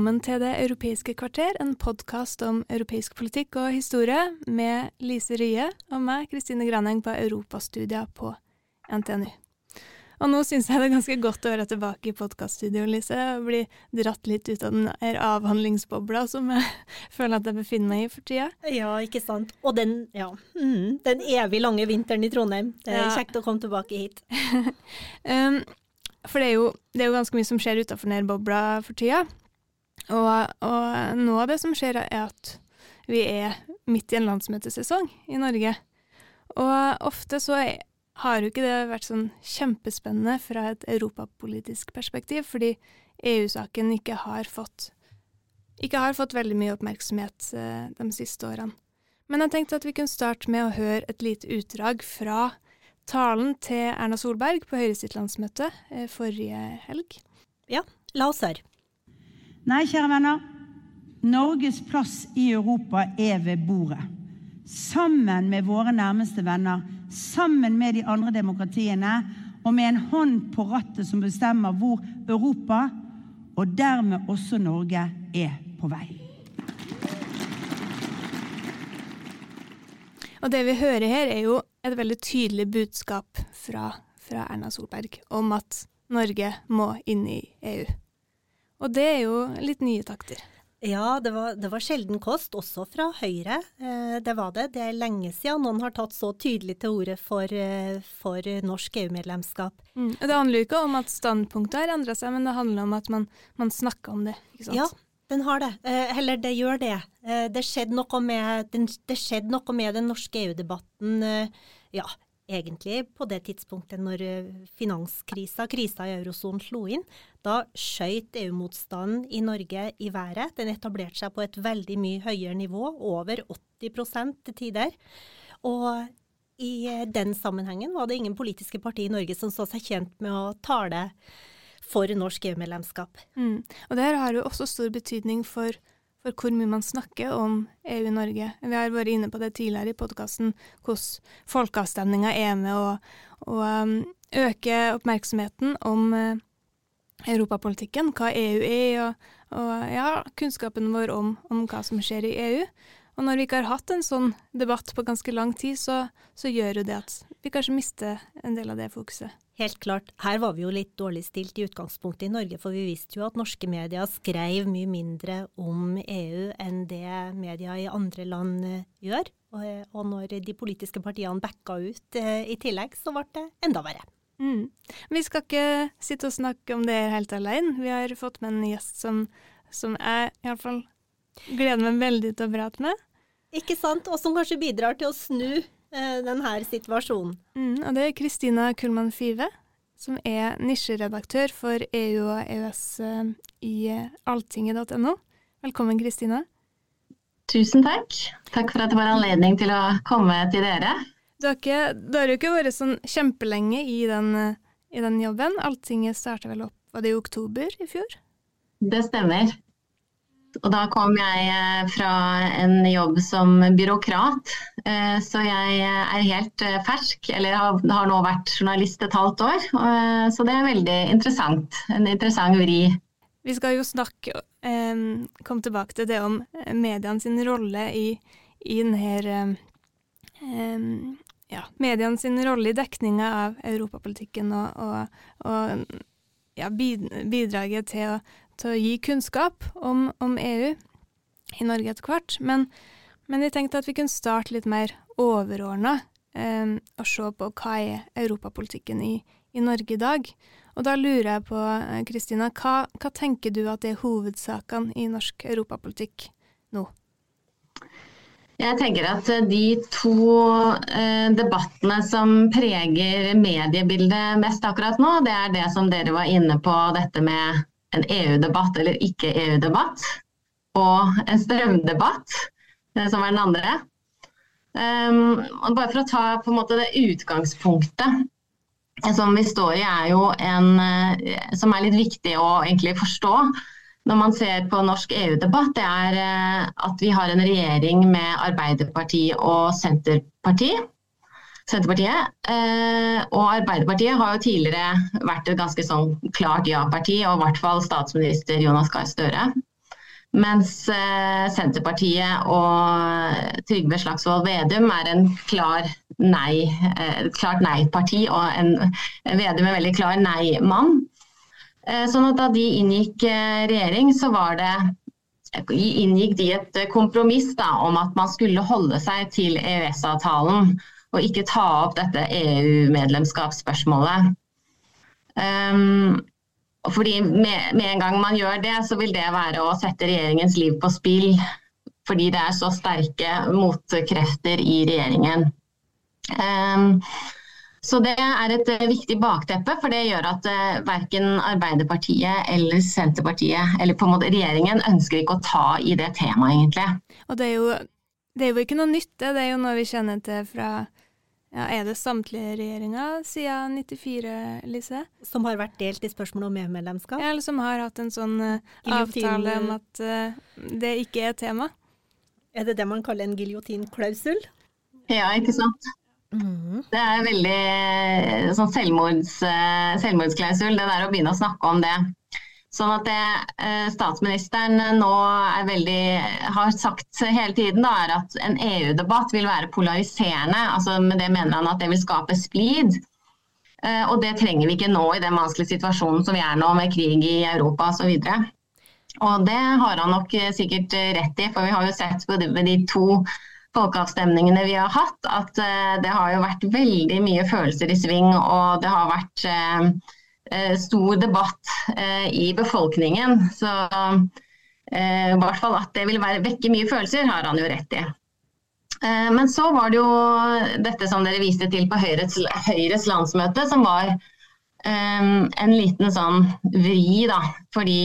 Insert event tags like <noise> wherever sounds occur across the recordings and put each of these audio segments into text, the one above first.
Velkommen til Det europeiske kvarter, en podkast om europeisk politikk og historie, med Lise Rye og meg, Kristine Graneng, på europastudier på NTNU. Og nå syns jeg det er ganske godt å være tilbake i podkaststudio, Lise, og bli dratt litt ut av den avhandlingsbobla som jeg <laughs> føler at jeg befinner meg i for tida. Ja, ikke sant. Og den, ja, mm, den evig lange vinteren i Trondheim. Det er Ja. kjekt å komme tilbake hit. <laughs> Um, for det er, jo, det er jo ganske mye som skjer utafor den bobla for tida. Og, og noe av det som skjer, er at vi er midt i en landsmøtesesong i Norge. Og ofte så har jo ikke det vært sånn kjempespennende fra et europapolitisk perspektiv, fordi EU-saken ikke ikke har fått veldig mye oppmerksomhet eh, de siste årene. Men jeg tenkte at vi kunne starte med å høre et lite utdrag fra talen til Erna Solberg på Høyre sitt landsmøte eh, forrige helg. Ja, la oss høre. Nei, kjære venner. Norges plass i Europa er ved bordet. Sammen med våre nærmeste venner, sammen med de andre demokratiene, og med en hånd på rattet som bestemmer hvor Europa, og dermed også Norge, er på vei. Og det vi hører her, er jo et veldig tydelig budskap fra, fra Erna Solberg om at Norge må inn i EU. Og det er jo litt nye takter. Ja, det var, det var sjelden kost, også fra Høyre. Eh, det var det. Det er lenge siden noen har tatt så tydelig til orde for, eh, for norsk EU-medlemskap. Mm. Det handler jo ikke om at standpunktet har endra seg, men det handler om at man, man snakker om det. ikke sant? Ja, den har det. Eh, eller det gjør det. Eh, det skjedde noe med den, det skjedde noe med den norske EU-debatten, ja, egentlig på det tidspunktet når eh, finanskrisa, krisa i eurosonen slo inn. Da skjøt EU-motstanden i Norge i været. Den etablerte seg på et veldig mye høyere nivå, over 80% til tider. Og i eh, den sammenhengen var det ingen politiske parti i Norge som så seg tjent med å tale for norsk EU-medlemskap. Mm. Og det her har jo også stor betydning for, for hvor mye man snakker om EU i Norge. Vi har vært inne på det tidligere i podkasten, hvordan folkeavstemninga er med å, å um, øke oppmerksomheten om uh, europapolitikken, hva EU er, og, og ja, kunnskapen vår om, om hva som skjer i EU. Og når vi ikke har hatt en sånn debatt på ganske lang tid, så, så gjør jo det at vi kanskje mister en del av det fokuset. Helt klart. Her var vi jo litt dårlig stilt i utgangspunktet i Norge, for vi visste jo at norske medier skrev mye mindre om EU enn det media i andre land eh, gjør. Og, og når de politiske partiene backa ut eh, i tillegg, så ble det enda verre. Mm. Vi skal ikke sitte og snakke om det helt alene. Vi har fått med en gjest som, som jeg iallfall gleder meg veldig til å prate med. Ikke sant? Og som kanskje bidrar til å snu eh, denne situasjonen. Mm, og det er Kristina Kullmann Five, som er nisjeredaktør for EU og EØS eh, i eh, alltinget.no. Velkommen, Kristina. Tusen takk. Takk for at det var anledning til å komme til dere. Du har, ikke, du har jo ikke vært sånn kjempelenge i den, eh, i den jobben. Alltinget starta vel opp var det i oktober i fjor? Det stemmer. Og da kom jeg eh, fra en jobb som byråkrat, eh, så jeg er helt eh, fersk. Eller har, nå vært journalist et halvt år, eh, så det er veldig interessant. En interessant vri. Vi skal jo snakke, eh, komme tilbake til det om eh, mediene sin rolle i, i denne eh, ja, mediene sin rolle i dekninga av europapolitikken og, og, og ja, bidraget til å, til å gi kunnskap om, om, EU i Norge etter hvert. Men, men jeg tenkte at vi kunne starte litt mer overordna eh, og se på hva er europapolitikken i, i Norge i dag. Og da lurer jeg på, Kristina, hva, hva tenker du at er hovedsakene i norsk europapolitikk nå? Jeg tenker at De to eh, debattene som preger mediebildet mest akkurat nå, det er det som dere var inne på, dette med en EU-debatt eller ikke EU-debatt. Og en strømdebatt, eh, som er den andre. Um, bare for å ta på en måte det utgangspunktet som vi står i, er jo en som er litt viktig å egentlig forstå når man ser på norsk EU-debatt, det er eh, at vi har en regjering med Arbeiderpartiet og Senterpartiet. Senterpartiet. Eh, og Arbeiderpartiet har jo tidligere vært et ganske sånn klart ja-parti, og i hvert fall statsminister Jonas Gahr Støre. Mens eh, Senterpartiet og Trygve Slagsvold Vedum er en klar nei, et klart nei-parti, og en Vedum er veldig klar nei-mann. Eh, sånn at Da de inngikk eh, regjering, så var det inngikk de et kompromiss da, om at man skulle holde seg til EØS-avtalen og ikke ta opp dette EU-medlemskapsspørsmålet. Um, fordi med, med, en gang man gjør det, så vil det være å sette regjeringens liv på spill. Fordi det er så sterke motkrefter i regjeringen. Um, så det er et eh, viktig bakteppe, for det gjør at uh, verken Arbeiderpartiet eller Senterpartiet, eller på en måte regjeringen, ønsker ikke å ta i det temaet, egentlig. Og det er jo, det er jo ikke noe nytt, det. Det er jo noe vi kjenner til fra ja, Er det samtlige regjeringer siden 94, Lise? Som har vært delt i spørsmålet om EU-medlemskap? Ja, eller som har hatt en sånn uh, avtale om at uh, det ikke er tema. Er det det man kaller en giljotinklausul? Ja, ikke sant. Mm. Det er veldig eh, sånn selvmords, selvmordsklausul, det der å begynne å snakke om det. Sånn at det eh, statsministeren nå veldig, har sagt hele tiden, da, er at en EU-debatt vil være polariserende. altså Med det mener han at det vil skape splid. Og det trenger vi ikke nå i den vanskelige situasjonen som vi er nå, med krig i Europa osv. Og det har han nok sikkert rett i, for vi har jo sett på de to folkeavstemningene vi har hatt, at eh, det har jo vært veldig mye følelser i sving. Og det har vært eh, eh, stor debatt i befolkningen. Så i hvert fall at det vil være, vekke mye følelser, har han jo rett i. Men så var det jo dette som dere viste til på Høyres, Høyres landsmøte, som var en liten sånn vri, da. Fordi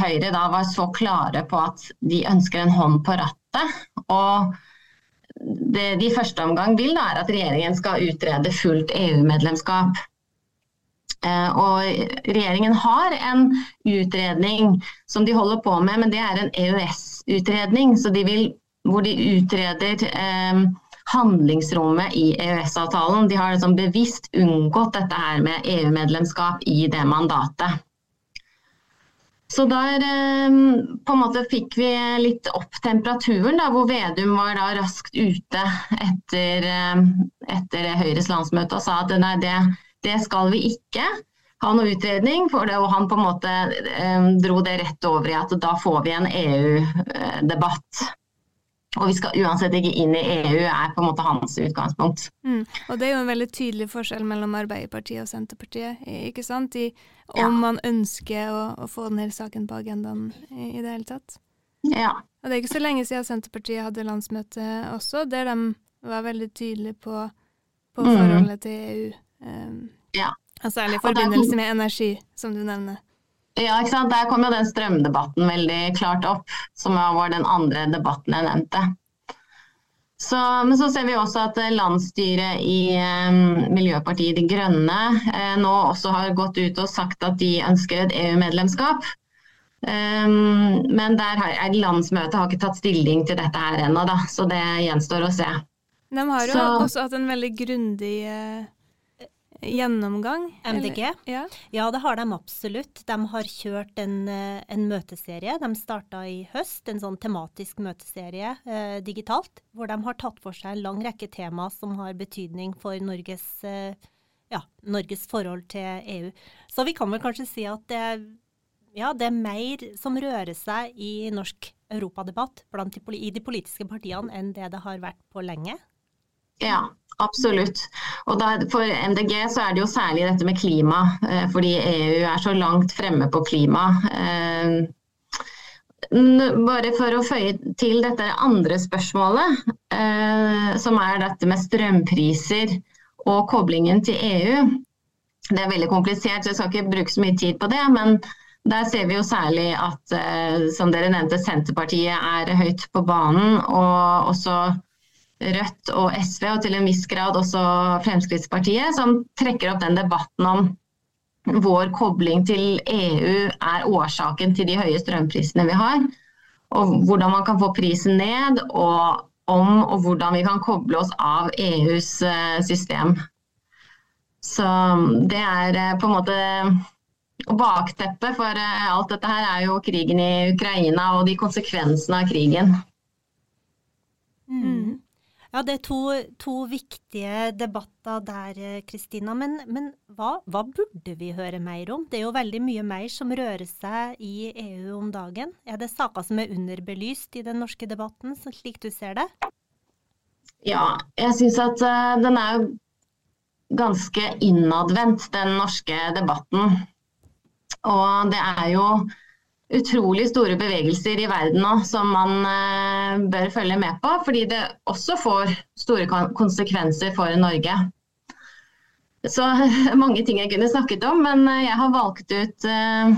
Høyre da var så klare på at de ønsker en hånd på rattet og det de i første omgang vil, da, er at regjeringen skal utrede fullt EU-medlemskap. Eh, og regjeringen har en utredning som de holder på med, men det er en EØS-utredning. hvor de utreder eh, handlingsrommet i EØS-avtalen. De har liksom bevisst unngått dette her med EU-medlemskap i det mandatet. Så der eh, på en måte fikk vi litt opp temperaturen, da, hvor Vedum var da raskt ute etter, eh, etter Høyres landsmøte og sa at nei, det, det, skal vi ikke ha noe utredning for det. Og han på en måte eh, dro det rett over i at da får vi en EU-debatt. Og vi skal uansett ikke inn i EU, er på en måte hans utgangspunkt. Mm. Og det er jo en veldig tydelig forskjell mellom Arbeiderpartiet og Senterpartiet, ikke sant? I, om ja. man ønsker å, å, få denne saken på agendaen i, i, det hele tatt. Ja. Og det er ikke så lenge siden Senterpartiet hadde landsmøte også, der de var veldig tydelige på, på mm. forholdet til EU. Um, ja. Og særlig i forbindelse med energi, som du nevner. Ja, ikke sant? Der kom jo den strømdebatten veldig klart opp, som var den andre debatten jeg nevnte. Så, men så ser vi også at landsstyret i eh, Miljøpartiet De Grønne eh, nå også har gått ut og sagt at de ønsker et EU-medlemskap. Um, men der har, landsmøtet har ikke tatt stilling til dette her ennå, så det gjenstår å se. De har jo så, også hatt en veldig grundig uh gjennomgang? MDG? Ja. ja. det har de absolutt. De har kjørt en, eh, en møteserie. De starta i høst, en sånn tematisk møteserie eh, digitalt. Hvor de har tatt for seg en lang rekke tema som har betydning for Norges, eh, ja, Norges forhold til EU. Så vi kan vel kanskje si at det, ja, det er mer som rører seg i norsk europadebatt de, i de politiske partiene enn det det har vært på lenge. Ja, absolutt. Og da, for MDG så er det jo særlig dette med klima, eh, fordi EU er så langt fremme på klima. Eh, bare for å føye til dette andre spørsmålet, eh, som er dette med strømpriser og koblingen til EU. Det er veldig komplisert, så jeg skal ikke bruke så mye tid på det. Men der ser vi jo særlig at, som dere nevnte, Senterpartiet er høyt på banen. Og også Rødt og SV, og til en viss grad også Fremskrittspartiet, som trekker opp den debatten om vår kobling til EU er årsaken til de høye strømprisene vi har. Og hvordan man kan få prisen ned, og om og hvordan vi kan koble oss av EUs eh, system. Så det er eh, på en måte Bakteppet for eh, alt dette her er jo krigen i Ukraina og de konsekvensene av krigen. Mm. Ja, det er to, to, viktige debatter der, Kristina. Men, men hva, hva, burde vi høre mer om? Det er jo veldig mye mer som rører seg i EU om dagen. Er det saker som er underbelyst i den norske debatten, slik du ser det? Ja, jeg syns at uh, den er ganske innadvendt, den norske debatten. Og det er jo utrolig store bevegelser i verden nå som man eh, bør følge med på, fordi det også får store konsekvenser for Norge. Så <laughs> mange ting jeg kunne snakket om, men eh, jeg har valgt ut eh,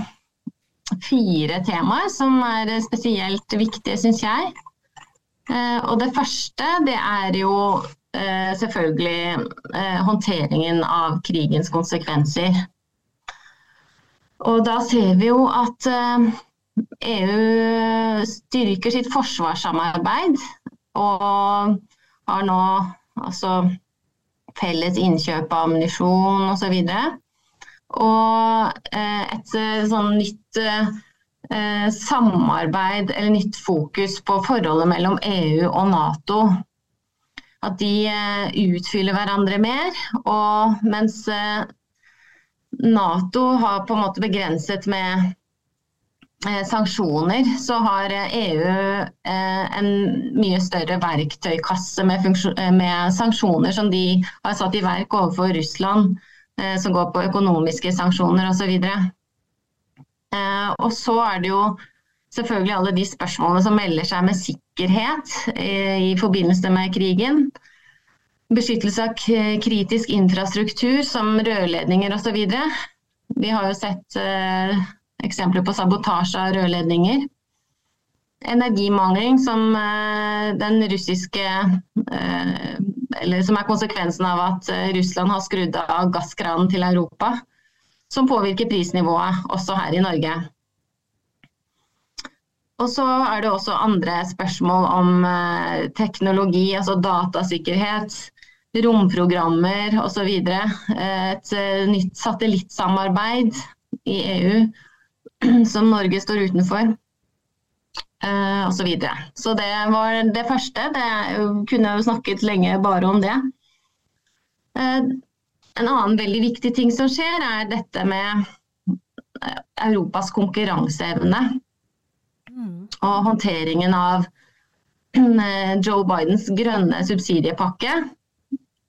fire temaer som er spesielt viktige, syns jeg. Og det første det er jo selvfølgelig håndteringen av krigens konsekvenser. Og da ser vi jo at EU eh, e styrker sitt forsvarssamarbeid og har nå altså felles innkjøp av ammunisjon osv. Og, og eh, et eh, sånn nytt samarbeid eller nytt fokus på forholdet mellom EU og Nato. At de utfyller hverandre mer. Og mens Nato har på en måte begrenset med eh, sanksjoner, så har EU eh, en mye større verktøykasse med, med, sanksjoner som de har satt i verk overfor Russland, eh, som går på økonomiske sanksjoner osv. Og så er det jo selvfølgelig alle de spørsmålene som melder seg med sikkerhet i forbindelse med krigen beskyttelse av kritisk infrastruktur som rørledninger osv. Vi har jo sett eh, eksempler på sabotasje av rørledninger. Energimangling som eh, russiske eh, som er konsekvensen av at eh, Russland har skrudd av gasskranen til Europa. Som påvirker prisnivået også her i Norge. Og så er det også andre spørsmål om eh, teknologi, altså datasikkerhet romprogrammer osv. Et eh, nytt satellittsamarbeid i EU <clears throat> som Norge står utenfor. Uh, og så, videre. så det var det første. Det kunne jo snakket lenge bare om det. Uh, en annen veldig viktig ting som skjer, er dette med Europas konkurranseevne. Mm. Og håndteringen av <clears throat> Joe Bidens grønne subsidiepakke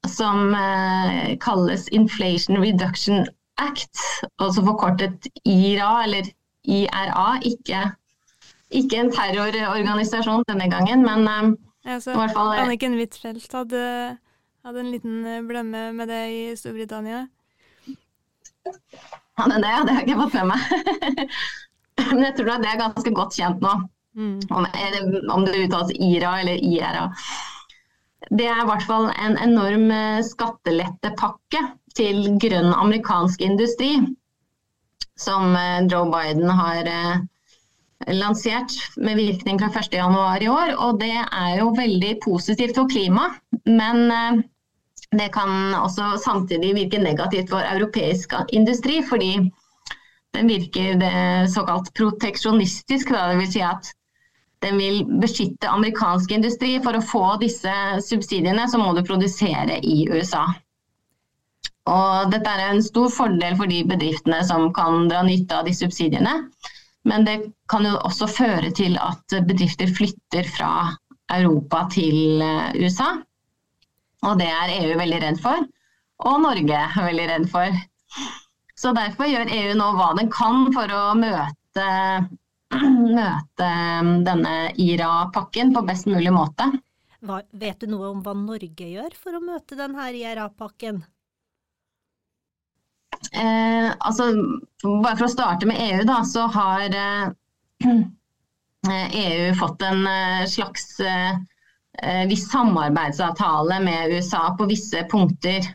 som eh, kalles Inflation Reduction Act, også forkortet IRA, eller IRA. Ikke, ikke en terrororganisasjon denne gangen, men eh, ja, i hvert fall eh, Anniken Huitfeldt hadde, hadde, en liten eh, blemme med det i Storbritannia. Hadde det? Det har jeg ikke fått med meg. <laughs> men jeg tror det er ganske godt kjent nå. Mm. Om, om det uttales IRA eller IRA det er i hvert fall en enorm eh, skattelettepakke til grønn amerikansk industri. Som eh, Joe Biden har eh, lansert med virkning fra 1.1 i år. Og det er jo veldig positivt for klimaet. Men det kan også samtidig virke negativt for europeisk industri. Fordi den virker såkalt proteksjonistisk. Da. Det vil si at den vil beskytte amerikansk industri. For å få disse subsidiene, så må du produsere i USA. Og dette er en stor fordel for de bedriftene som kan dra nytte av de subsidiene. Men det kan jo også føre til at bedrifter flytter fra Europa til eh, USA. Og det er EU veldig redd for. Og Norge er veldig redd for. Så derfor gjør EU nå hva den kan for å møte <clears throat> møte denne IRA-pakken på best mulig måte. Hva, vet du noe om hva Norge gjør for å møte denne IRA-pakken? Eh, altså, bare for å starte med EU, da, så har eh, <clears throat> EU fått en eh, slags eh, eh, viss samarbeidsavtale med USA på visse punkter.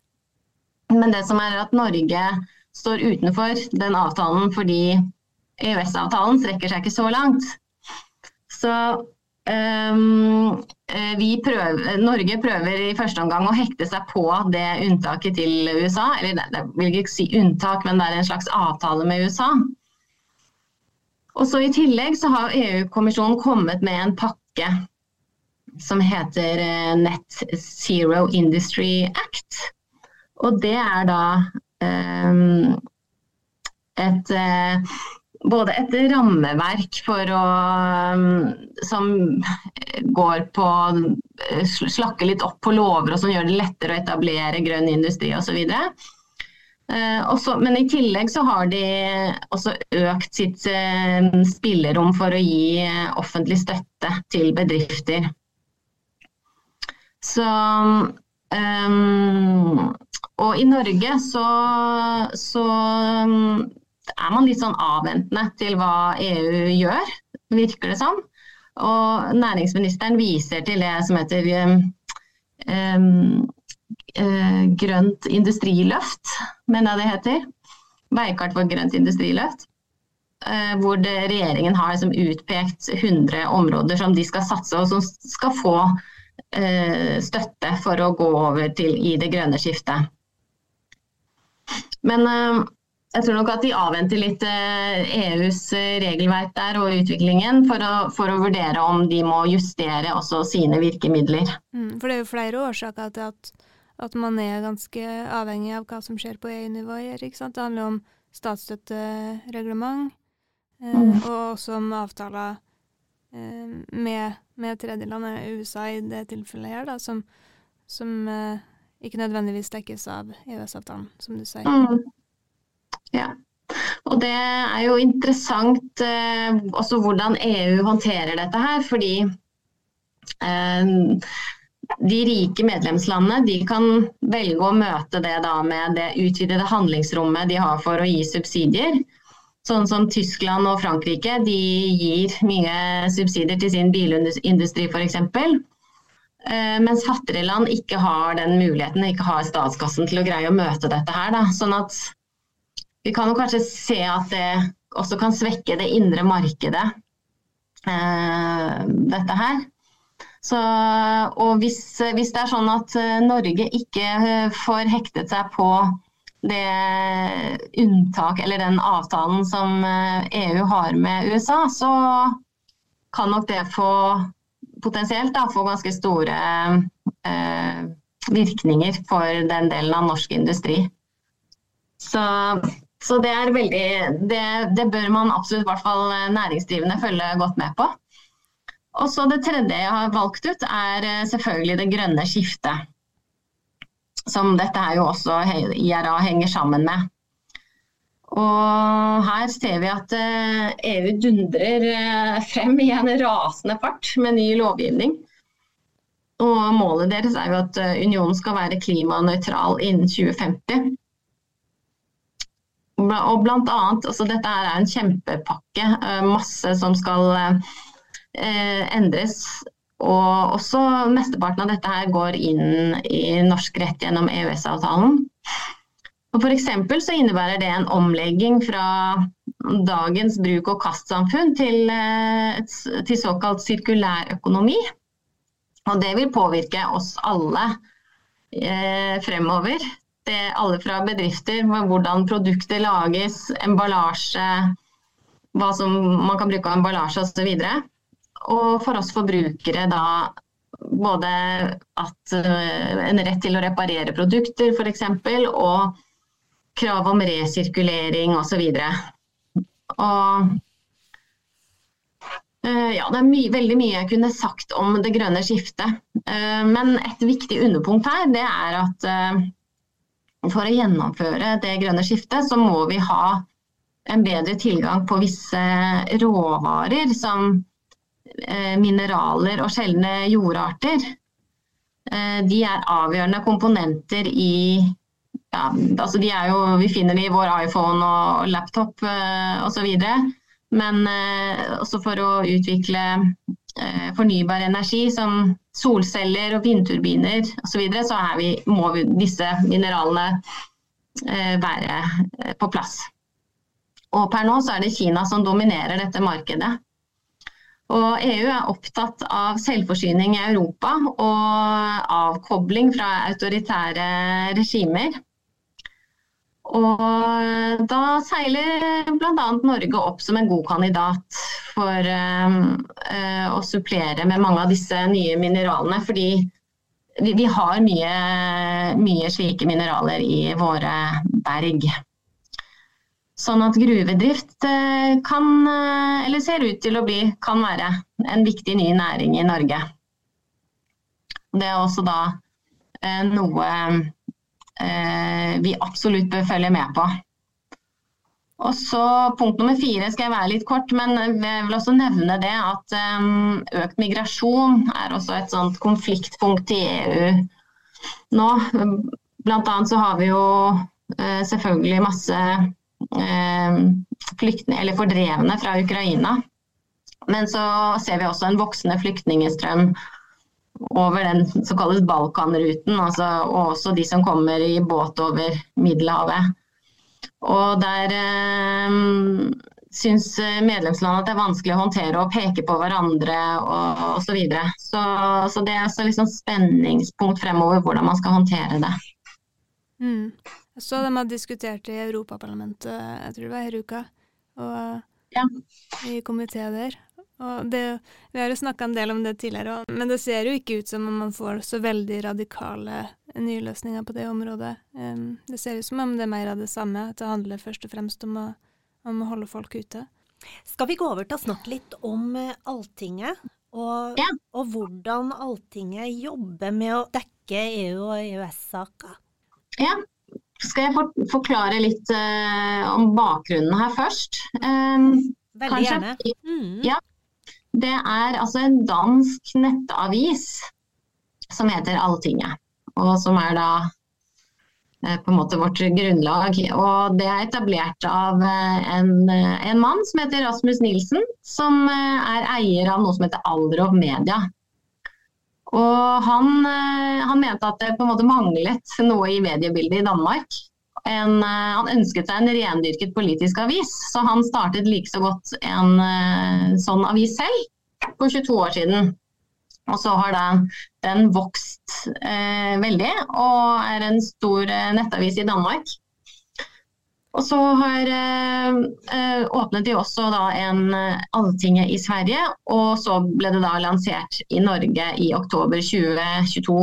Men det som er at Norge står utenfor den avtalen fordi EØS-avtalen strekker seg ikke så langt. Så Um, prøver, Norge prøver i første omgang å hekte seg på det unntaket til USA. Eller det, det vil ikke si unntak, men det er en slags avtale med USA. Og så I tillegg så har EU-kommisjonen kommet med en pakke som heter eh, Net Zero Industry Act. Og det er da um, et uh, både et rammeverk å, um, som går på eh, slakke litt opp på lover og som gjør det lettere å etablere grønn industri osv. Uh, men i tillegg så har de også økt sitt uh, spillerom for å gi offentlig støtte til bedrifter. Så um, Og i Norge så, så um, er man litt sånn avventende til hva EU gjør, virker det som. Og næringsministeren viser til det som heter um, uh, grønt industriløft, mener jeg det heter. Veikart for grønt industriløft. Uh, hvor det, regjeringen har liksom, utpekt 100 områder som de skal satse og som skal få uh, støtte for å gå over til i det grønne skiftet. Men jeg tror nok at de avventer litt EUs eh, e regelverk der og utviklingen for å, for å, vurdere om de må justere også sine virkemidler. Mm, for det er jo flere årsaker til at, at, man er ganske avhengig av hva som skjer på EU-nivå. Det handler om statsstøttereglement eh, mm. og også om avtaler eh, med, med tredjeland, USA i det tilfellet her, da, som, som eh, ikke nødvendigvis dekkes av EØS-avtalen, som du sier. Mm. Ja. Og det er jo interessant eh, også hvordan EU håndterer dette her, fordi eh, de rike medlemslandene de kan velge å møte det da med det utvidede handlingsrommet de har for å gi subsidier. Sånn som Tyskland og Frankrike de gir mye subsidier til sin bilindustri f.eks. Eh, mens fattigere land ikke har den muligheten, ikke har statskassen til å greie å møte dette her. Da. Sånn at vi kan jo kanskje se at det også kan svekke det indre markedet, eh, dette her. Så, og hvis, hvis, det er sånn at eh, Norge ikke eh, får hektet seg på det unntak eller den avtalen som EU e har med USA, så kan nok det få potensielt da, få ganske store eh, virkninger for den delen av norsk industri. Så så det er veldig det, det bør man absolutt, i hvert fall eh, næringsdrivende, følge godt med på. Og så Det tredje jeg har valgt ut, er eh, selvfølgelig det grønne skiftet. Som dette her jo også IRA henger sammen med. Og her ser vi at EU eh, e dundrer frem i en rasende fart med ny lovgivning. Og målet deres er jo at unionen skal være klimanøytral innen 2050. Og blant annet, altså dette er en kjempepakke, eh, masse som skal eh, endres. Og også mesteparten av dette her går inn i norsk rett gjennom EØS-avtalen. Og for så innebærer det en omlegging fra dagens bruk- og kastsamfunn til, eh, til såkalt sirkulærøkonomi. Og det vil påvirke oss alle eh, fremover alle fra bedrifter, hvordan produkter lages, emballasje, hva som man kan bruke av emballasje osv. Og, og for oss forbrukere da både at uh, en rett til å reparere produkter f.eks. og krav om resirkulering osv. Og uh, ja, det er my veldig mye jeg kunne sagt om det grønne skiftet. Uh, men et viktig underpunkt her det er at for å gjennomføre det grønne skiftet, så må vi ha en bedre tilgang på visse råvarer som eh, mineraler og sjeldne jordarter. Eh, de er avgjørende komponenter i ja, altså jo, Vi finner de i vår iPhone og laptop eh, osv. Men også for å utvikle fornybar energi som solceller og vindturbiner osv., så, videre, så vi, må vi, disse mineralene eh, være eh, på plass. Og per nå så er det Kina som dominerer dette markedet. Og EU er opptatt av selvforsyning i Europa og avkobling fra autoritære regimer. Og da seiler bl.a. Norge opp som en god kandidat for uh, å supplere med mange av disse nye mineralene. Fordi vi, har mye, mye, slike mineraler i våre berg. Sånn at gruvedrift uh, kan, eller ser ut til å bli, kan være en viktig ny næring i Norge. Det er også da noe eh, vi absolutt bør følge med på. Og så Punkt nummer fire skal jeg være litt kort, men jeg vil også nevne det at um, økt migrasjon er også et sånt konfliktpunkt i EU nå. Blant annet så har vi jo uh, selvfølgelig masse uh, flyktninger, eller fordrevne fra Ukraina. Men så ser vi også en voksende flyktningestrøm over den som kalles Balkanruten, altså, og også de som kommer i båt over Middelhavet. Og der eh, syns medlemslandene at det er vanskelig å håndtere og peke på hverandre og osv. Så, videre. så Så det er altså liksom spenningspunkt fremover hvordan man skal håndtere det. Mm. Så de har diskutert i Europaparlamentet, jeg tror det var denne uka, og ja. i komité der. Det, vi har jo snakka en del om det tidligere, men det ser jo ikke ut som om man får så veldig radikale nye løsninger på det området. Um, det ser ut som om det er mer av det samme, at det handler først og fremst om å, om å holde folk ute. Skal vi gå over til å snakke litt om uh, Alltinget, og, ja. og hvordan Alltinget jobber med å dekke EU- og EØS-saker? Ja, skal jeg for, forklare litt uh, om bakgrunnen her først? Um, Veldig kanskje, gjerne. Mm. Ja, det er altså en dansk nettavis som heter Alltinget. Og som er da eh, på en måte vårt grunnlag. Og det er etablert av eh, en, eh, en mann som heter Rasmus Nilsen, som er eier av noe som heter Aldrov Media. Og han, han, mente at det på en måte manglet noe i mediebildet i Danmark. En, han ønsket seg en rendyrket politisk avis, så han startet like så godt en sånn avis selv for 22 år siden. Og så har den, den vokst eh, veldig og er en stor eh, nettavis i Danmark. Og så har eh, eh åpnet de også da en eh, Alltinget i Sverige, og så ble det da lansert i Norge i oktober 2022.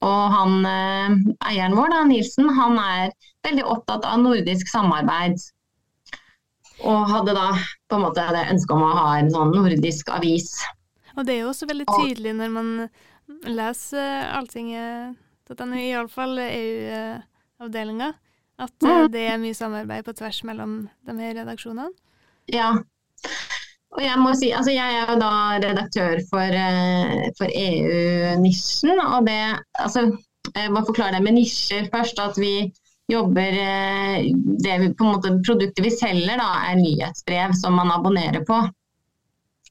Og han, eh, eieren vår, da, Nilsen, han er veldig opptatt av nordisk samarbeid. Og hadde da på en måte det ønsket om å ha en sånn nordisk avis. Og det er jo også veldig tydelig når man leser Alltinget, iallfall EU-avdelinga, at eh, det er mye samarbeid på tvers mellom de her redaksjonene. Ja. Og jeg må si, altså jeg er jo da redaktør for, eh, for EU-nisjen, og det altså, Jeg må forklare det med nisjer først. At vi jobber eh, det vi, på en måte, Produktet vi selger, da, er nyhetsbrev som man abonnerer på.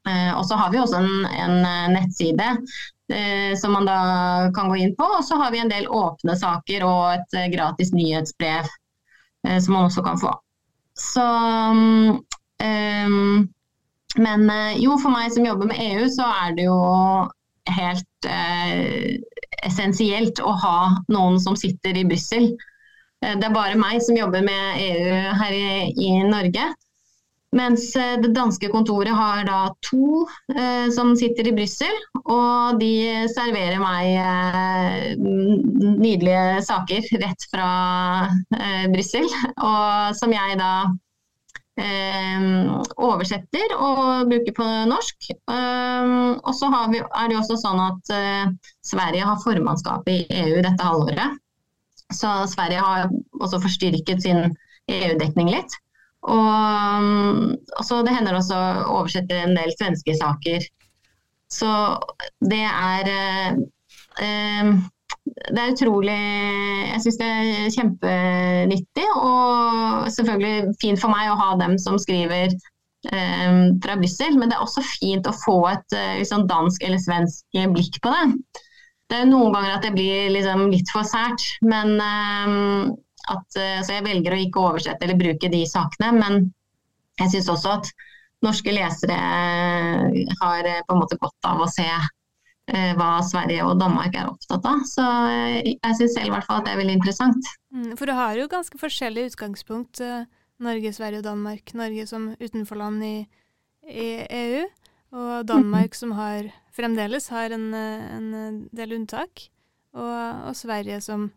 Eh, og så har vi også en, en eh, nettside eh, som man da kan gå inn på. Og så har vi en del åpne saker og et gratis nyhetsbrev som man også kan få. Så um, Men jo, for meg som jobber med EU, så er det jo helt eh, essensielt å ha noen som sitter i Brussel. Det er bare meg som jobber med EU her i, i Norge. Mens eh, det danske kontoret har da to eh, som sitter i Brussel, og de serverer meg eh, nydelige saker rett fra eh, Brussel. Og som jeg da eh, oversetter og bruker på norsk. Eh, og så vi, er det også sånn at Sverige har formannskapet i EU dette halvåret. Så Sverige har også forstyrket sin EU-dekning litt. Og, og så det hender også å oversette en del svenske saker. Så det er eh, det er utrolig Jeg syns det er kjempenyttig. Og selvfølgelig fint for meg å ha dem som skriver eh, fra Brussel. Men det er også fint å få et liksom, dansk eller svensk blikk på det. Det er noen ganger at det blir liksom, litt for sært. Men eh, at, så jeg velger å ikke oversette eller bruke de sakene. Men jeg syns også at norske lesere har på en måte godt av å se Eh, hva Sverige og Danmark er opptatt av. Så eh, jeg syns selv i hvert fall at det er veldig interessant. Mm, for du har jo ganske forskjellig utgangspunkt, eh, Norge, Sverige og Danmark. Norge som utenforland i, i EU, og Danmark som har, fremdeles har en, en del unntak. Og, og, Sverige som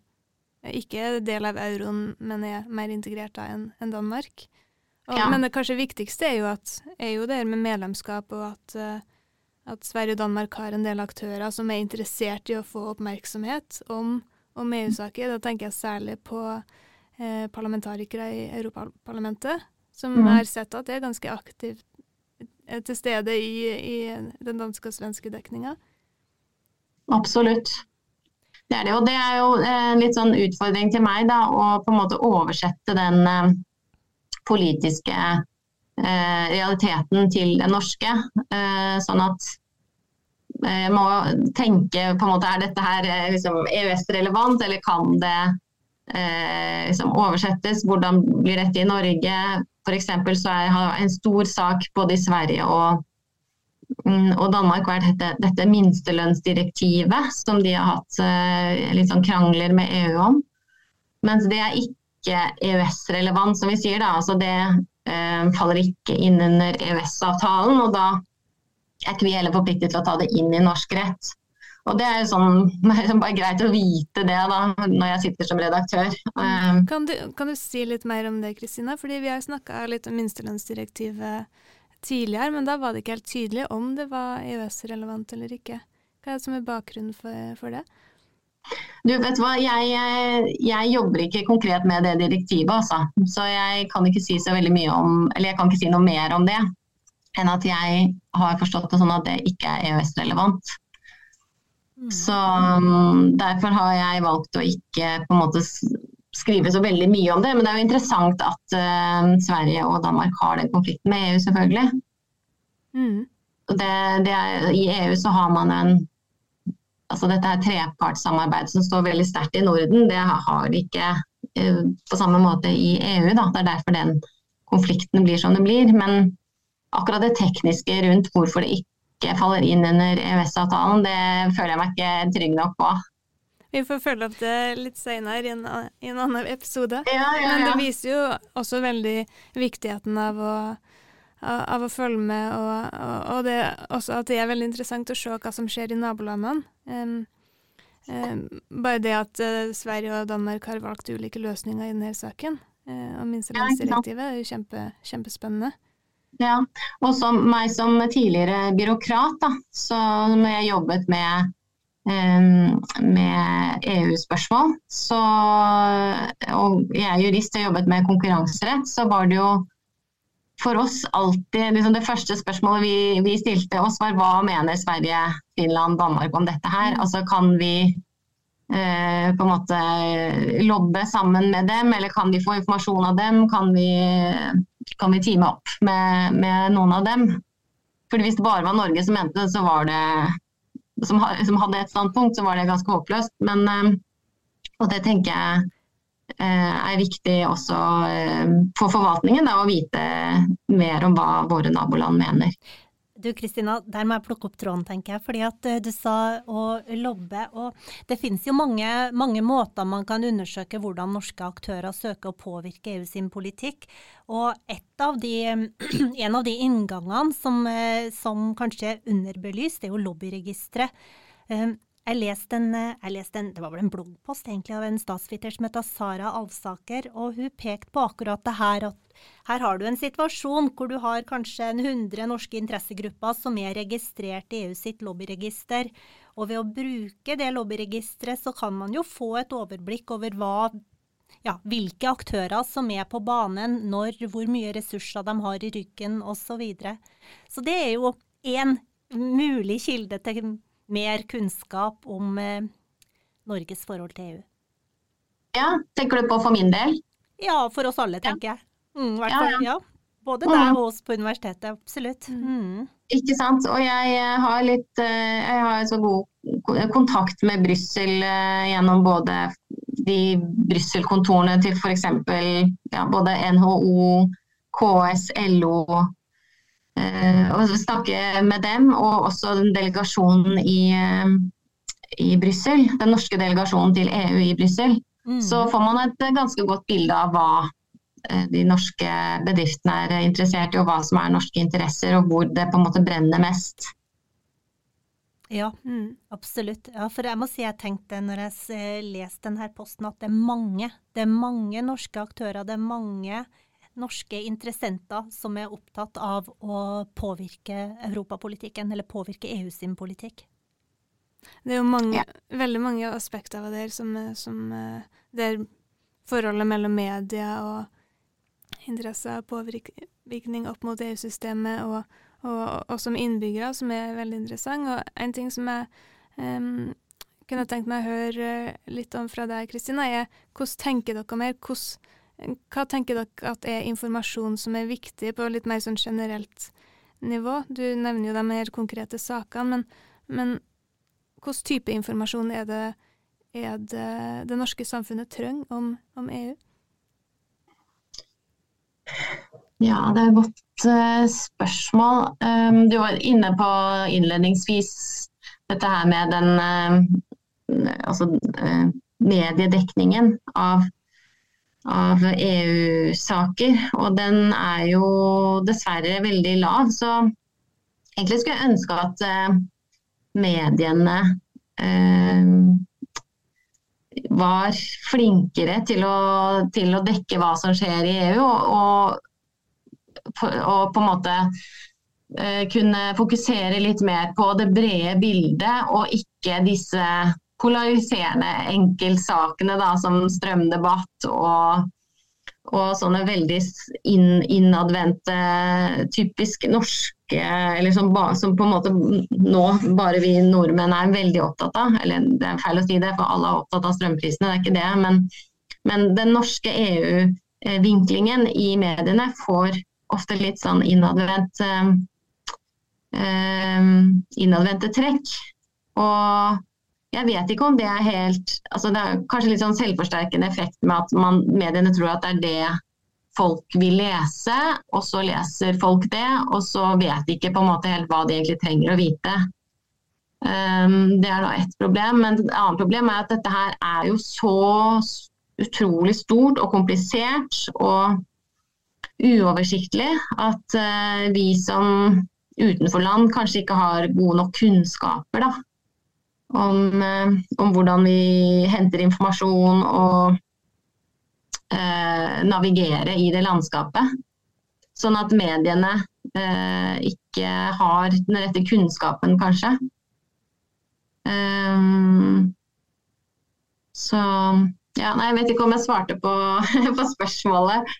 ikke del av euroen, men er mer integrert enn en Danmark. Og, ja. Men det kanskje viktigste er jo, at, er jo det med medlemskap, og at at Sverige og Danmark har en del aktører som er interessert i å få oppmerksomhet om, om EU-saker. Da tenker jeg særlig på eh, parlamentarikere i Europaparlamentet, som mm. har sett at det er ganske aktivt eh, til stede i, i den danske og svenske dekninga. Absolutt. Det er det. Og det er jo en litt sånn utfordring til meg, da, å på en måte oversette den eh, politiske Eh, realiteten til det norske. Eh, sånn at jeg eh, må tenke på en måte er dette her liksom EØS-relevant, eller kan det eh, liksom oversettes? Hvordan blir dette i Norge? F.eks. så er det en stor sak både i Sverige og, og Danmark har dette, dette minstelønnsdirektivet som de har hatt eh, litt sånn krangler med EU om. Mens det er ikke EØS-relevant, som vi sier. da, altså det Eh, faller ikke inn under EØS-avtalen. og da er ikke vi heller forpliktet til å ta det inn i norsk rett. Og Det er jo sånn, <laughs> bare greit å vite det da, når jeg sitter som redaktør. Mm. Kan du, kan du si litt mer om det, Kristina? Fordi Vi har snakka litt om minstelønnsdirektivet tidligere, men da var det ikke helt tydelig om det var EØS-relevant eller ikke. Hva er det som er bakgrunnen for, for det? Du vet hva, jeg, jeg, jobber ikke konkret med det direktivet, altså. Så jeg kan ikke si så veldig mye om Eller jeg kan ikke si noe mer om det enn at jeg har forstått det sånn at det ikke er EØS-relevant. Mm. Så um, derfor har jeg valgt å ikke på en måte skrive så veldig mye om det. Men det er jo interessant at uh, Sverige og Danmark har den konflikten med EU, selvfølgelig. Mm. Det, det er, I EU så har man en altså dette her trepartssamarbeidet som står veldig sterkt i Norden, det har de ikke uh, på samme måte i EU. Da. Det er derfor den konflikten blir som det blir. Men akkurat det tekniske rundt hvorfor det ikke faller inn under EØS-avtalen, det føler jeg meg ikke trygg nok på. Vi får følge opp det litt senere i en, i en annen episode. Ja, ja, ja. Men det viser jo også veldig viktigheten av å av å følge med, og, og, det, også at det er veldig interessant å se hva som skjer i nabolandene. Um, um, bare det at uh, Sverige og Danmark har valgt ulike løsninger i denne saken, uh, og minstelønnsdirektivet, er jo kjempe, kjempespennende. Ja, og som meg som tidligere byråkrat, da, så når jeg jobbet med med EU-spørsmål, og jeg er jurist og jobbet med konkurranserett, så var det jo for oss alltid liksom Det første spørsmålet vi, vi, stilte oss, var hva mener Sverige, Finland, Danmark om dette her? Altså kan vi eh, på en måte lobbe sammen med dem, eller kan vi få informasjon av dem? Kan vi, kan vi time opp med, med, noen av dem? Fordi Hvis det bare var Norge som mente det, så var det som, som hadde et standpunkt, så var det ganske håpløst. Men, eh, og det tenker jeg Eh, er viktig også eh, for forvaltningen da, å vite mer om hva våre naboland mener. Du Kristina, der må jeg plukke opp tråden, tenker jeg. Fordi at eh, du sa å lobbe. Og det finnes jo mange, mange, måter man kan undersøke hvordan norske aktører søker å påvirke EU sin politikk. Og av de, <clears throat> en av de inngangene som, som kanskje er underbelyst, er jo lobbyregisteret. Jeg leste, en, eh, jeg en, det var vel en bloggpost egentlig av en statsviter som heter Sara Alsaker, og hun pekte på akkurat det her at her har du en situasjon hvor du har kanskje en 100 norske interessegrupper som er registrert i EU sitt lobbyregister, og ved å bruke det lobbyregisteret så kan man jo få et overblikk over hva ja, hvilke aktører som er på banen, når, hvor mye ressurser de har i ryggen osv. Så, videre. så det er jo én mulig kilde til mer kunnskap om eh, Norges forhold til EU. Ja, tenker du på for min del? Ja, for oss alle, tenker jeg. Mm, ja, ja. ja. Både deg og oss på universitetet, absolutt. Mm. mm. Ikke sant. Og jeg eh, har litt eh, Jeg har så god kontakt med Brussel gjennom både de Brussel-kontorene til f.eks. Ja, både NHO, KS, LO. Og snakke med dem, og også delegasjonen i, i Brussel. Den norske delegasjonen til EU i Brussel. Mm. Så får man et ganske godt bilde av hva Eh, de norske bedriftene er interessert i, og hva som er norske interesser, og hvor det på en måte brenner mest. Ja, mm, absolutt. Ja, for jeg må si jeg tenkte når jeg leste denne posten at det er mange. Det er mange norske aktører, det er mange norske interessenter som er opptatt av å påvirke europapolitikken, eller påvirke EU sin politikk. Det er jo mange, ja. veldig mange aspekter av det som, som det er forholdet mellom media og interesser og påvirkning opp mot EU-systemet, og, og, og, som innbyggere, som er veldig interessant. Og en ting som jeg um, kunne tenkt meg å høre litt om fra deg, Kristina, er hvordan tenker dere mer? Hvordan, hva tenker dere at er informasjon som er viktig på litt mer sånn generelt nivå? Du nevner jo de mer konkrete sakene, men, men hvilken type informasjon er det, er det det norske samfunnet trenger om, om EU? Ja, det er et godt uh, spørsmål. Um, du var inne på innledningsvis dette her med den uh, altså, uh, mediedekningen av, av EU-saker. Og den er jo dessverre veldig lav. Så egentlig skulle jeg ønske at mediene var flinkere til å, til å, dekke hva som skjer i EU, og, og på en måte uh, kunne fokusere litt mer på det brede bildet, og ikke disse polariserende enkeltsakene da, som strømdebatt og og sånne veldig inn, innadvendte, typisk norske eller som, som, på en måte nå bare vi nordmenn er veldig opptatt av. Eller det er feil å si det, for alle er opptatt av strømprisene, det er ikke det. Men, men den norske EU-vinklingen i mediene får ofte litt sånn innadvendt eh, innadvendte trekk. Og jeg vet ikke om det er helt altså Det er kanskje litt sånn selvforsterkende effekt med at man, mediene tror at det er det folk vil lese, og så leser folk det, og så vet de ikke på en måte helt hva de egentlig trenger å vite. Um, det er da ett problem. Men et annet problem er at dette her er jo så utrolig stort og komplisert og uoversiktlig at uh, vi som utenfor land kanskje ikke har gode nok kunnskaper da, om, eh, om hvordan vi henter informasjon og eh, navigere i det landskapet. Sånn at mediene eh, ikke har den rette kunnskapen, kanskje. Um, så ja, nei, jeg vet ikke om jeg svarte på, <laughs> på spørsmålet.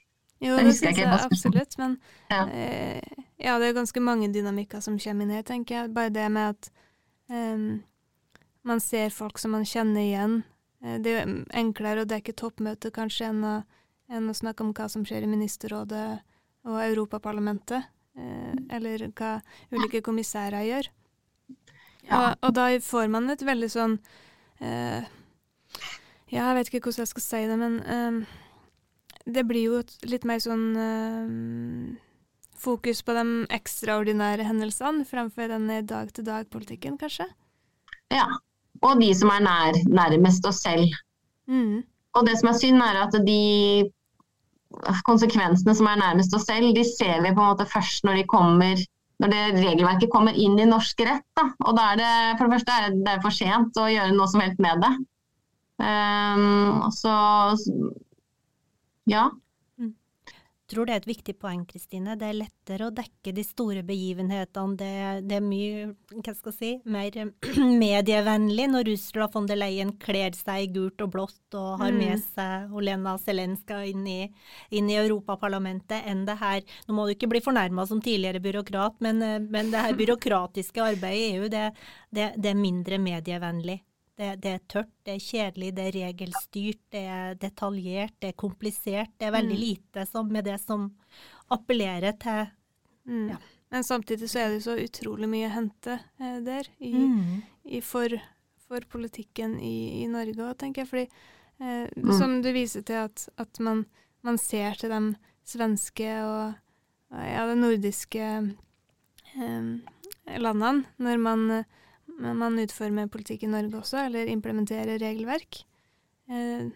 Jo, det syns jeg absolutt, men ja. Eh, ja. det er ganske mange dynamikker som kommer inn her, tenker jeg. Bare det med at um, man ser folk som man kjenner igjen. Eh, det er jo enklere å dekke toppmøtet kanskje enn å, enn å snakke om hva som skjer i Ministerrådet og Europaparlamentet, eh, eller hva ulike kommissærer gjør. Ja. Og, og, da får man et veldig sånn eh, Ja, jeg vet ikke hvordan jeg skal si det, men eh, det blir jo litt mer sånn eh, fokus på de ekstraordinære hendelsene fremfor den dag-til-dag-politikken, kanskje? Ja, og de som er nær, nærmest oss selv. Mm. Og det som er synd, er at de konsekvensene som er nærmest oss selv, de ser vi på en måte først når de kommer når det regelverket kommer inn i norsk rett. Da. Og da er det for det første er det for sent å gjøre noe som helst med det. Um, så ja. Tror det er et viktig poeng, Kristine. Det er lettere å dekke de store begivenhetene. Det, det er mye hva skal jeg si, mer <clears throat> medievennlig når Ursula von der Leyen kler seg i gult og blått og har med mm. seg Olena Zelenska inn i, inn i Europaparlamentet, enn det her Nå må du ikke bli fornærma som tidligere byråkrat, men, men, det her <clears throat> byråkratiske arbeidet i EU, det, det, det er mindre medievennlig. Det, det, er tørt, det er kjedelig, det er regelstyrt, det er detaljert, det er komplisert. Det er veldig mm. lite som, med det som appellerer til mm. ja. Men samtidig så er det så utrolig mye å hente eh, der i, mm. i for, for, politikken i, i Norge òg, tenker jeg. Fordi eh, mm. som du viser til at, at man, man, ser til de svenske og ja, de nordiske eh, landene når man eh, men man utformer politikk i Norge også, eller implementerer regelverk. Eh,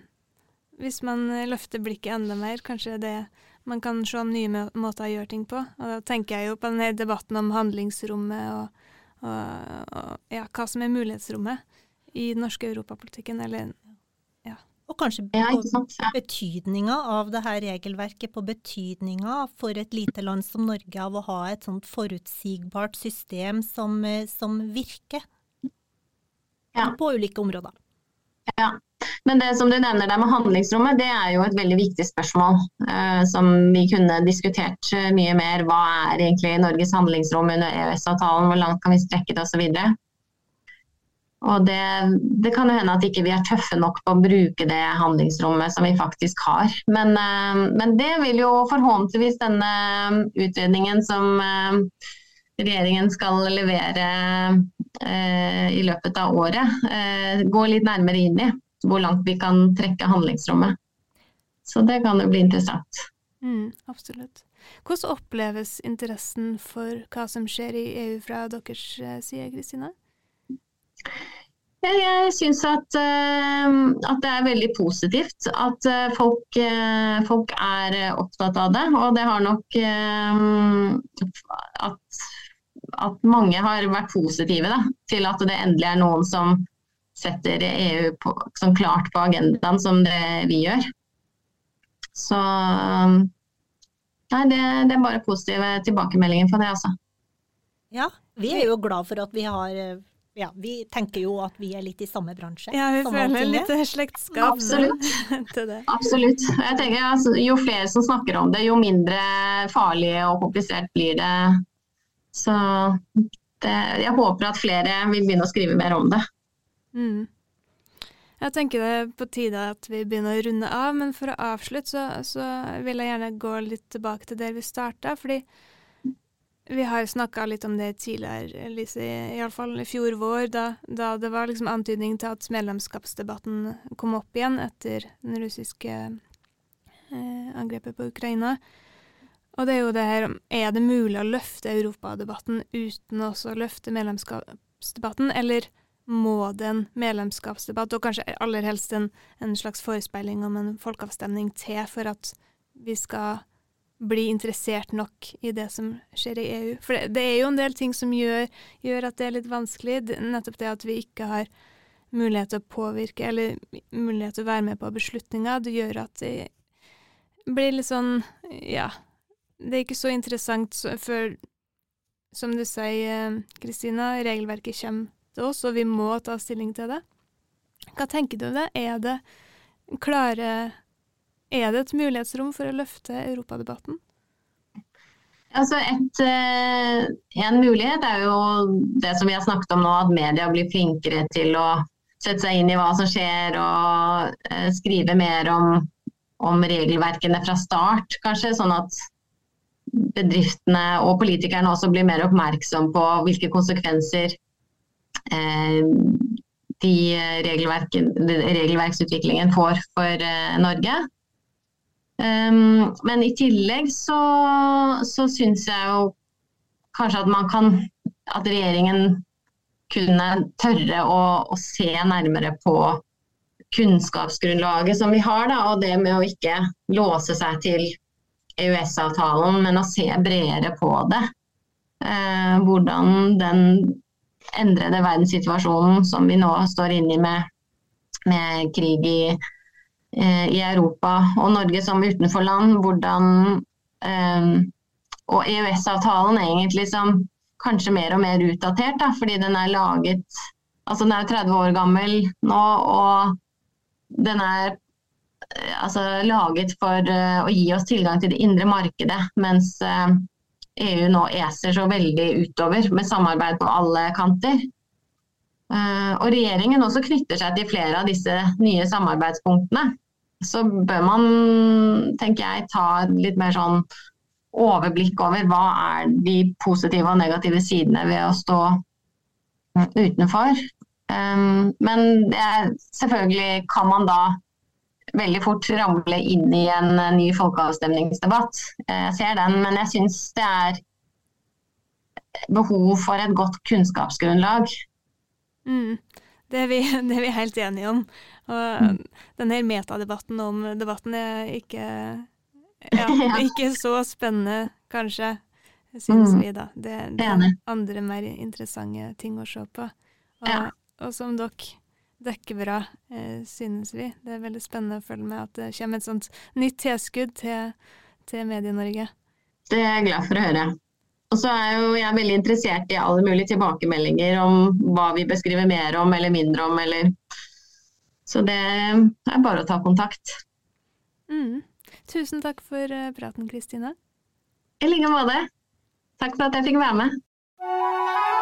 hvis man løfter blikket enda mer, kanskje det man kan se om nye måter å gjøre ting på. Og da tenker jeg jo på denne debatten om handlingsrommet og, og, og ja, hva som er mulighetsrommet i den norske europapolitikken, eller og kanskje på betydninga av det her regelverket, på betydninga for et lite land som Norge av å ha et sånt forutsigbart system som, eh, som virker ja. på ulike områder. Ja, men det som du nevner der med handlingsrommet, det er jo et veldig viktig spørsmål eh, som vi kunne diskutert eh, mye mer. Hva er egentlig Norges handlingsrom under EØS-avtalen, hvor langt kan vi strekke det osv. Og det, det kan jo hende at ikke vi er tøffe nok på å bruke det handlingsrommet som vi faktisk har. Men, eh, men det vil jo forhåpentligvis denne utredningen som eh, regjeringen skal levere i løpet av året, gå litt nærmere inn i. Hvor langt vi kan trekke handlingsrommet. Så det kan jo bli interessant. Mm, absolutt. Hvordan oppleves interessen for hva som skjer i EU fra deres side, Kristina? Jeg syns at, at, det er veldig positivt at folk, folk, er opptatt av det. Og det har nok at, at, mange har vært positive da, til at det endelig er noen som setter EU på, som klart på agendaen som det vi gjør. Så Nei, det, det er bare positive tilbakemeldinger for det, altså. Ja, vi er jo glad for at vi har ja, vi tenker jo at vi er litt i samme bransje. Ja, vi føler litt slektskap Absolutt. <laughs> til det. Absolutt. Jeg tenker altså, Jo flere som snakker om det, jo mindre farlig og komplisert blir det. Så det, jeg håper at flere vil begynne å skrive mer om det. Mm. Jeg tenker det er på tide at vi begynner å runde av, men for å avslutte så, så vil jeg gjerne gå litt tilbake til der vi starta. fordi vi har snakka litt om det tidligere, Lise, iallfall i fjor vår, da, da, det var liksom antydning til at medlemskapsdebatten kom opp igjen etter den russiske eh, angrepet på Ukraina. Og det er jo det her Er det mulig å løfte europadebatten uten også å løfte medlemskapsdebatten, eller må det en medlemskapsdebatt, og kanskje aller helst en, en slags forespeiling om en folkeavstemning til for at vi skal bli interessert nok i det som skjer i EU. For det, det er jo en del ting som gjør, gjør, at det er litt vanskelig. Nettopp det at vi ikke har mulighet til å påvirke, eller mulighet til å være med på beslutninger. Det gjør at det blir litt sånn Ja, det er ikke så interessant før, som du sier, Kristina, regelverket kommer til oss, og vi må ta stilling til det. Hva tenker du om det? Er det klare er det et mulighetsrom for å løfte europadebatten? Altså et, eh, en mulighet er jo det som vi har snakket om nå, at media blir flinkere til å sette seg inn i hva som skjer og eh, skrive mer om, om regelverkene fra start, kanskje. Sånn at bedriftene og politikerne også blir mer oppmerksom på hvilke konsekvenser eh, de regelverksutviklingen får for Norge. Um, men i tillegg så, så syns jeg jo kanskje at man kan At regjeringen kunne tørre å, å se nærmere på kunnskapsgrunnlaget som vi har, da, og det med å ikke låse seg til EØS-avtalen, men å se bredere på det. Eh, hvordan den endrede verdenssituasjonen som vi nå står inne i med, med krig i Eh, i Europa og Norge som utenforland, hvordan Um, og EØS-avtalen egentlig som kanskje mer og mer utdatert, da, fordi den er laget Altså den er 30 år gammel nå, og den er altså, laget for uh, å gi oss tilgang til det indre markedet, mens EU nå eser så veldig utover med samarbeid på alle kanter. Og regjeringen også knytter seg til flere av disse nye samarbeidspunktene. Så bør man, tenker jeg, ta litt mer sånn overblikk over hva er de positive og negative sidene ved å stå utenfor. Um, men selvfølgelig kan man da veldig fort ramle inn i en ny folkeavstemningsdebatt. Jeg ser den, men jeg syns det er behov for et godt kunnskapsgrunnlag. Mm. Det, er vi, <laughs> det, er vi, helt enige om. Og mm. denne metadebatten om debatten er ikke <laughs> ja, ikke så spennende, kanskje, syns mm. vi, da. Det, det, er andre mer interessante ting å se på. Og, ja. og som dere dekker bra, eh, synes vi. Det er veldig spennende å følge med at det kommer et sånt nytt tilskudd til, til Medie-Norge. Det er jeg glad for å høre. Og så er jo jeg veldig interessert i alle mulige tilbakemeldinger om hva vi beskriver mer om eller mindre om, eller Så det er bare å ta kontakt. Mm. Tusen takk for eh, praten, Kristine. I like måte. Takk for at jeg fikk være med.